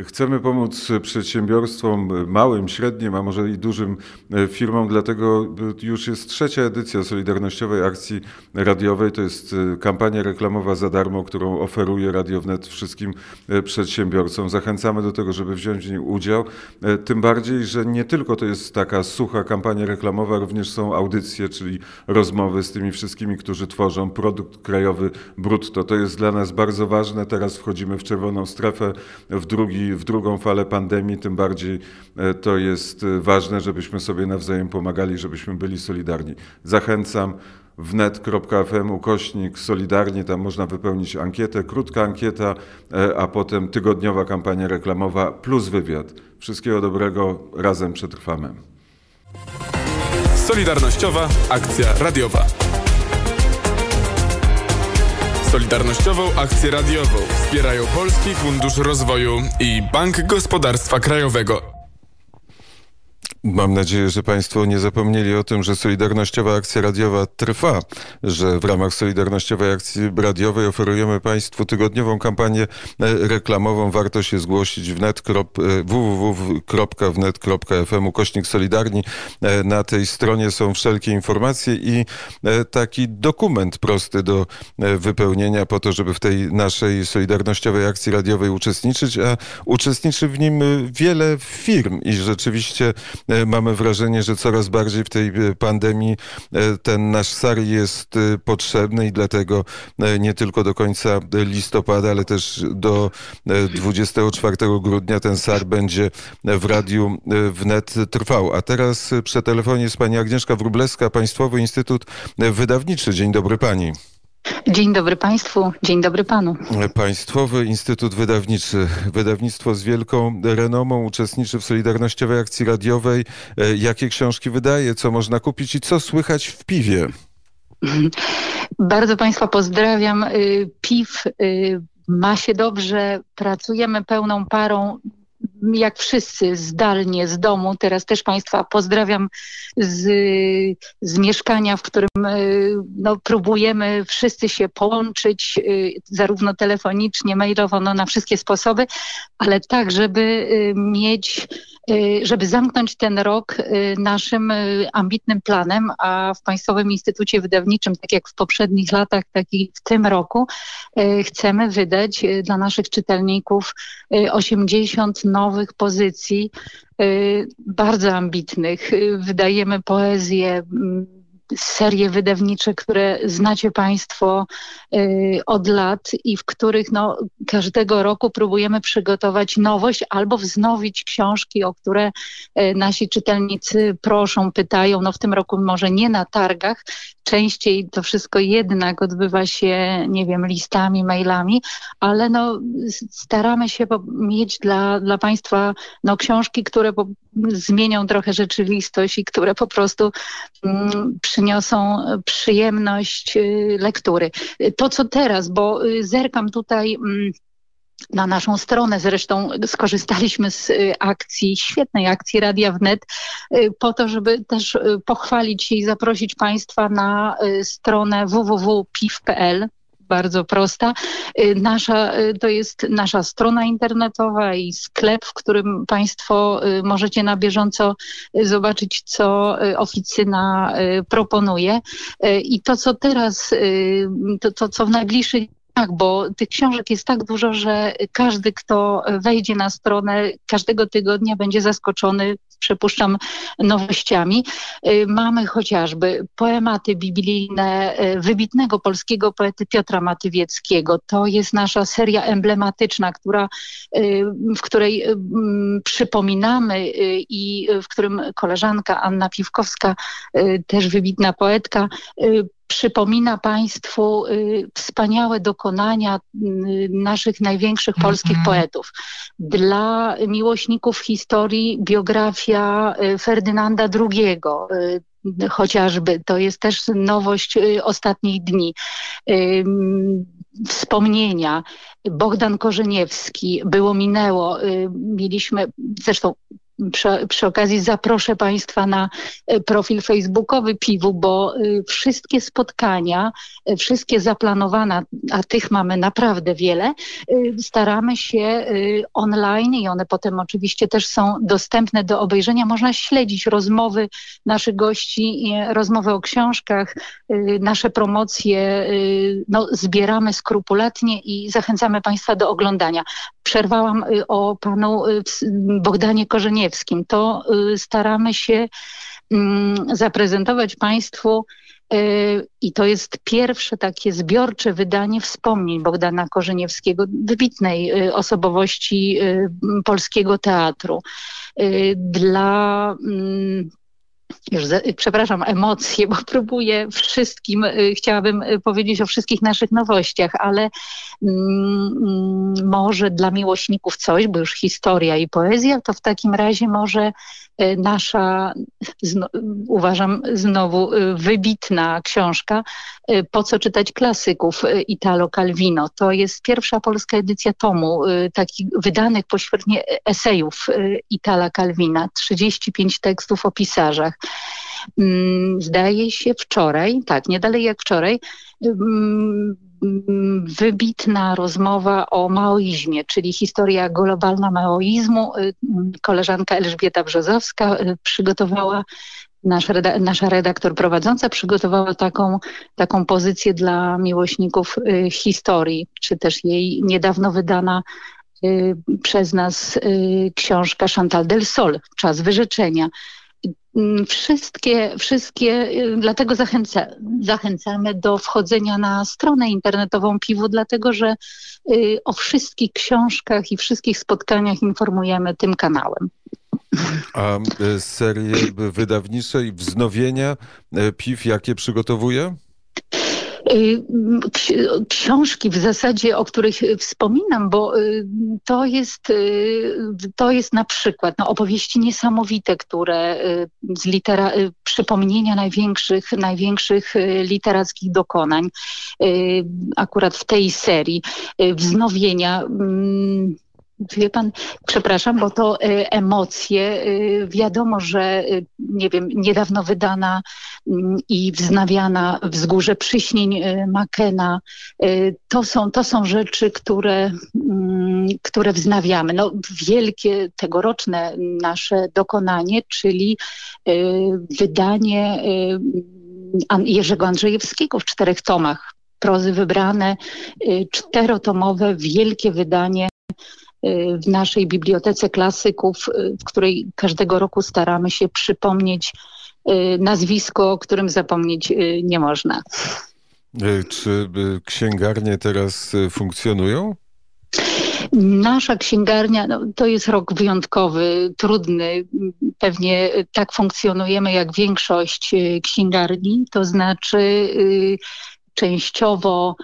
Chcemy pomóc przedsiębiorstwom małym, średnim, a może i dużym e, firmom, dlatego już jest trzecia edycja Solidarnościowej Akcji Radiowej. To jest e, kampania reklamowa za darmo, którą oferuje Radio Wnet wszystkim e, przedsiębiorcom. Zachęcamy do tego, żeby wziąć w niej udział. Tym bardziej, że nie tylko to jest taka sucha kampania reklamowa, również są audycje, czyli rozmowy z tymi wszystkimi, którzy tworzą produkt krajowy brutto. To jest dla nas bardzo ważne. Teraz wchodzimy w czerwoną strefę, w drugi w drugą falę pandemii, tym bardziej e, to jest e, ważne, żebyśmy sobie nawzajem pomagali, żebyśmy byli solidarni. Zachęcam wnet.fm ukośnik solidarnie, tam można wypełnić ankietę, krótka ankieta, e, a potem tygodniowa kampania reklamowa plus wywiad. Wszystkiego dobrego, razem przetrwamy. Solidarnościowa akcja radiowa. Solidarnościową akcję radiową wspierają Polski Fundusz Rozwoju i Bank Gospodarstwa Krajowego. Mam nadzieję, że Państwo nie zapomnieli o tym, że Solidarnościowa Akcja Radiowa trwa, że w ramach Solidarnościowej Akcji Radiowej oferujemy Państwu tygodniową kampanię e, reklamową. Warto się zgłosić w net, e, www.wnet.fm ukośnik Solidarni. E, na tej stronie są wszelkie informacje i taki dokument prosty do wypełnienia po to, żeby w tej naszej Solidarnościowej Akcji Radiowej uczestniczyć, a uczestniczy w nim wiele firm i rzeczywiście mamy wrażenie, że coraz bardziej w tej e, pandemii e, ten nasz SAR jest potrzebny i dlatego nie tylko do końca listopada, ale też do 24 grudnia ten SAR będzie w radiu wnet trwał. A teraz przy telefonie jest pani Agnieszka Wróblewska, Państwowy Instytut Wydawniczy. Dzień dobry pani. Dzień dobry Państwu, dzień dobry Panu. Państwowy Instytut Wydawniczy, wydawnictwo z wielką renomą, uczestniczy w Solidarnościowej Akcji Radiowej. E, jakie książki wydaje, co można kupić i co słychać w piwie? Bardzo Państwa pozdrawiam. Y, piw y, ma się dobrze, pracujemy pełną parą jak wszyscy zdalnie z domu. Teraz też Państwa pozdrawiam z, z mieszkania, w którym e, no, próbujemy wszyscy się połączyć, e, zarówno telefonicznie, mailowo, no, na wszystkie sposoby, ale tak, żeby e, mieć żeby zamknąć ten rok naszym ambitnym planem, a w Państwowym Instytucie Wydawniczym, tak jak w poprzednich latach, tak i w tym roku, chcemy wydać dla naszych czytelników 80 nowych pozycji, bardzo ambitnych. Wydajemy poezję serie wydawnicze, które znacie Państwo y, od lat i w których no, każdego roku próbujemy przygotować nowość albo wznowić książki, o które y, nasi czytelnicy proszą, pytają. No w tym roku może nie na targach, częściej to wszystko jednak odbywa się, nie wiem, listami, mailami, ale no, staramy się mieć dla, dla Państwa no, książki, które zmienią trochę rzeczywistość i które po prostu mm, przyniosą przyjemność y, lektury. To co teraz, bo zerkam tutaj. Mm, na naszą stronę. Zresztą skorzystaliśmy z akcji, świetnej akcji Radia Wnet, po to, żeby też pochwalić się i zaprosić Państwa na stronę www.piw.pl bardzo prosta. Y, nasza, y, to jest nasza strona internetowa i sklep, w którym Państwo y, możecie na bieżąco zobaczyć, co oficyna proponuje. I to, co teraz, to, to co w najbliższych tak, bo tych książek jest tak dużo, że każdy, kto wejdzie na stronę każdego tygodnia będzie zaskoczony przypuszczam, nowościami. Y, mamy chociażby poematy biblijne y, wybitnego polskiego poety Piotra Matywieckiego. To jest nasza seria emblematyczna, która, y, w której przypominamy i w którym koleżanka Anna Piwkowska, też wybitna poetka, przypomina Państwu y, wspaniałe dokonania y, naszych największych polskich mhm. poetów. Dla miłośników historii biografia y, Ferdynanda II, chociażby. To jest też nowość ostatnich dni. Wspomnienia. Bogdan Korzeniewski, było minęło. Mieliśmy, zresztą przy, przy, okazji zaproszę Państwa na profil facebookowy Piwu, bo wszystkie spotkania, wszystkie zaplanowane, a tych mamy naprawdę wiele, staramy się online i one potem oczywiście też są dostępne do obejrzenia. Można śledzić rozmowy naszych gości, rozmowy o książkach, nasze promocje, no, zbieramy skrupulatnie i zachęcamy Państwa do oglądania. Przerwałam o panu Bogdanie Korzeniewskim. To staramy się mm, zaprezentować Państwu i to jest pierwsze takie zbiorcze wydanie wspomnień Bogdana Korzeniewskiego, wybitnej osobowości polskiego teatru. Dla mm, już przepraszam, emocje, bo próbuję wszystkim, chciałabym powiedzieć o wszystkich naszych nowościach, ale mm, może dla miłośników coś, bo już historia i poezja, to w takim razie może nasza, zno, uważam, znowu wybitna książka Po co czytać klasyków Italo Calvino. To jest pierwsza polska edycja tomu, takich wydanych pośrednio esejów Itala Calvina, 35 tekstów o pisarzach. Zdaje się wczoraj, tak, nie dalej jak wczoraj, wybitna rozmowa o maoizmie, czyli historia globalna maoizmu. Koleżanka Elżbieta Brzozowska przygotowała Nasz reda nasza redaktor prowadząca przygotowała taką, taką pozycję dla miłośników y, historii, czy też jej niedawno wydana y, przez nas y, książka Chantal del Sol, Czas wyrzeczenia. Mm, wszystkie, wszystkie, y, dlatego zachęca, zachęcamy do wchodzenia na stronę internetową Piwu, dlatego że y, o wszystkich książkach i wszystkich spotkaniach informujemy tym kanałem. A y, serie wydawnicze i wznowienia PIW jakie przygotowuje? Y, książki w zasadzie, o których wspominam, bo y, to jest, y, to jest na przykład no, opowieści niesamowite, które z litera, przypomnienia największych, największych literackich dokonań, akurat w tej serii, wznowienia mm, Wie pan, przepraszam, bo to y, emocje. Y, wiadomo, że y, nie wiem, niedawno wydana mm, i wznawiana wzgórze przyśnień Makena. To są, to są rzeczy, które, mm, które wznawiamy. No, wielkie tegoroczne nasze dokonanie, czyli wydanie Jerzego Andrzejewskiego w czterech tomach prozy wybrane, czterotomowe, wielkie wydanie w naszej bibliotece klasyków, y, w której każdego roku staramy się przypomnieć y, nazwisko, o którym zapomnieć y, nie można. Czy księgarnie teraz funkcjonują? Nasza księgarnia no, to jest rok wyjątkowy, trudny. Pewnie tak funkcjonujemy jak większość księgarni, to znaczy częściowo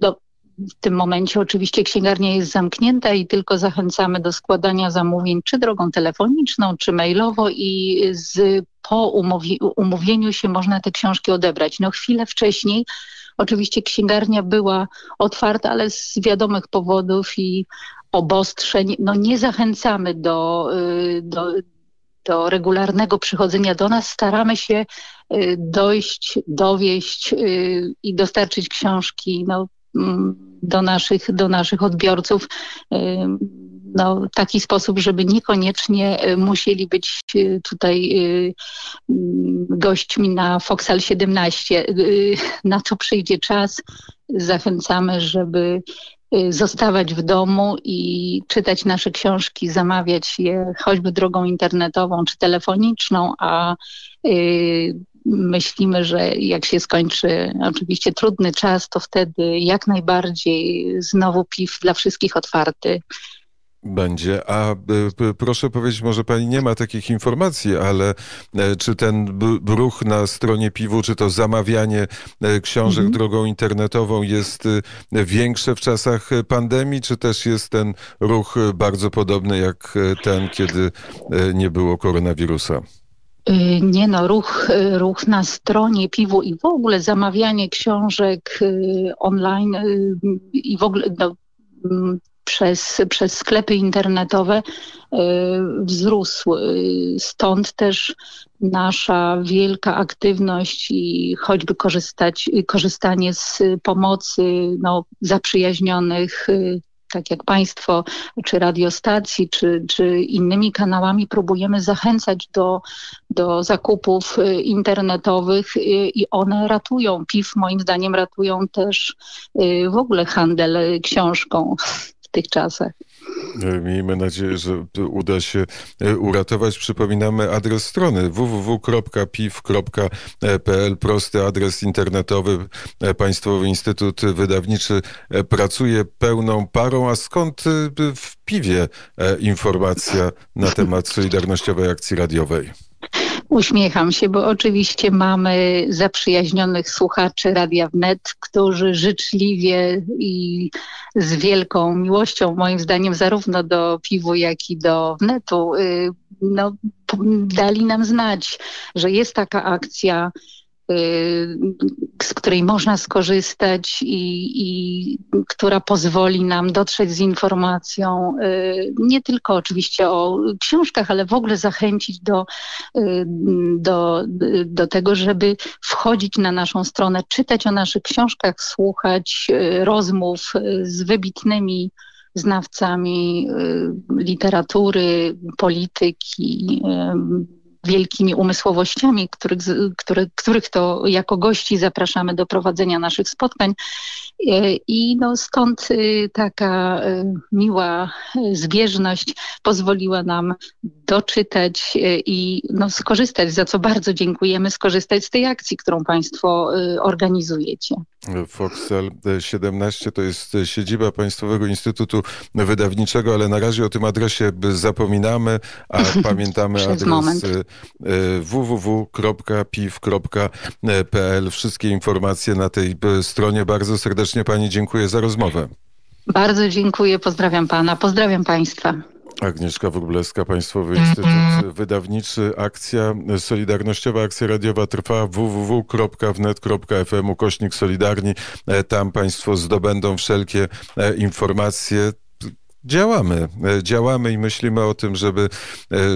no, w tym momencie oczywiście księgarnia jest zamknięta i tylko zachęcamy do składania zamówień czy drogą telefoniczną, czy mailowo i z, po umówi, umówieniu się można te książki odebrać. No chwilę wcześniej oczywiście księgarnia była otwarta, ale z wiadomych powodów i obostrzeń no nie zachęcamy do, y, do, do regularnego przychodzenia do nas. Staramy się y, dojść, dowieść y, i dostarczyć książki no, do naszych, do naszych odbiorców no, taki sposób, żeby niekoniecznie y, musieli być y, tutaj y, mm, gośćmi na Foxal 17. Na to przyjdzie czas. Zachęcamy, żeby zostawać w domu i czytać nasze książki, zamawiać je choćby drogą internetową czy telefoniczną, a myślimy, że jak się skończy oczywiście trudny czas, to wtedy jak najbardziej znowu piw dla wszystkich otwarty. Będzie. A y, proszę powiedzieć, może pani nie ma takich informacji, ale e, czy ten ruch na stronie piwu, czy to zamawianie e, książek mhm. drogą internetową jest większe w czasach pandemii, czy też jest ten ruch bardzo podobny jak e, ten, kiedy nie było koronawirusa? Y, nie no, ruch, y, ruch na stronie piwu i w ogóle zamawianie książek y, online i w ogóle no, mm, przez, przez sklepy internetowe wzrósł. Stąd też nasza wielka aktywność i choćby korzystać, korzystanie z pomocy no, zaprzyjaźnionych tak jak Państwo, czy radiostacji, czy, czy innymi kanałami próbujemy zachęcać do, do zakupów y, internetowych y, i one ratują. PIF moim zdaniem ratują też y, w ogóle handel książką w tych czasach. Miejmy nadzieję, że uda się uratować. Przypominamy adres strony www.piw.pl, prosty adres internetowy. Państwowy Instytut Wydawniczy pracuje pełną parą. A skąd w piwie informacja na temat Solidarnościowej Akcji Radiowej? Uśmiecham się, bo oczywiście mamy zaprzyjaźnionych słuchaczy Radia Wnet, którzy życzliwie i z wielką miłością, moim zdaniem, zarówno do piwu, jak i do Wnetu, y, no, dali nam znać, że jest taka akcja z której można skorzystać i, i, która pozwoli nam dotrzeć z informacją y, nie tylko oczywiście o książkach, ale w ogóle zachęcić do, y, do, do tego, żeby wchodzić na naszą stronę, czytać o naszych książkach, słuchać rozmów z wybitnymi znawcami literatury, polityki, wielkimi umysłowościami, których, których, których to jako gości zapraszamy do prowadzenia naszych spotkań. E, I no stąd y, taka y, miła zbieżność pozwoliła nam doczytać y, i no skorzystać, za co bardzo dziękujemy, skorzystać z tej akcji, którą Państwo organizujecie. Foxel 17 to jest siedziba Państwowego Instytutu Wydawniczego, ale na razie o tym adresie zapominamy, a pamiętamy adres moment. www.piw.pl. Wszystkie informacje na tej stronie. Bardzo serdecznie Pani dziękuję za rozmowę. Bardzo dziękuję, pozdrawiam Pana, pozdrawiam Państwa. Agnieszka Wróblewska, Państwowy Instytut Wydawniczy. Akcja Solidarnościowa, akcja radiowa trwa www.wnet.fm ukośnik Solidarni. E, tam Państwo zdobędą wszelkie e, informacje. Działamy, e, działamy i myślimy o tym, żeby,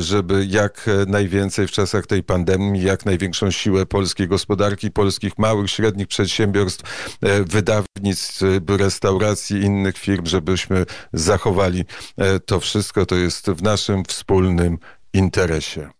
żeby jak najwięcej w czasach tej pandemii, jak największą siłę polskiej gospodarki, polskich małych, średnich przedsiębiorstw, wydawnictw, restauracji, innych firm, żebyśmy zachowali to wszystko. To jest w naszym wspólnym interesie.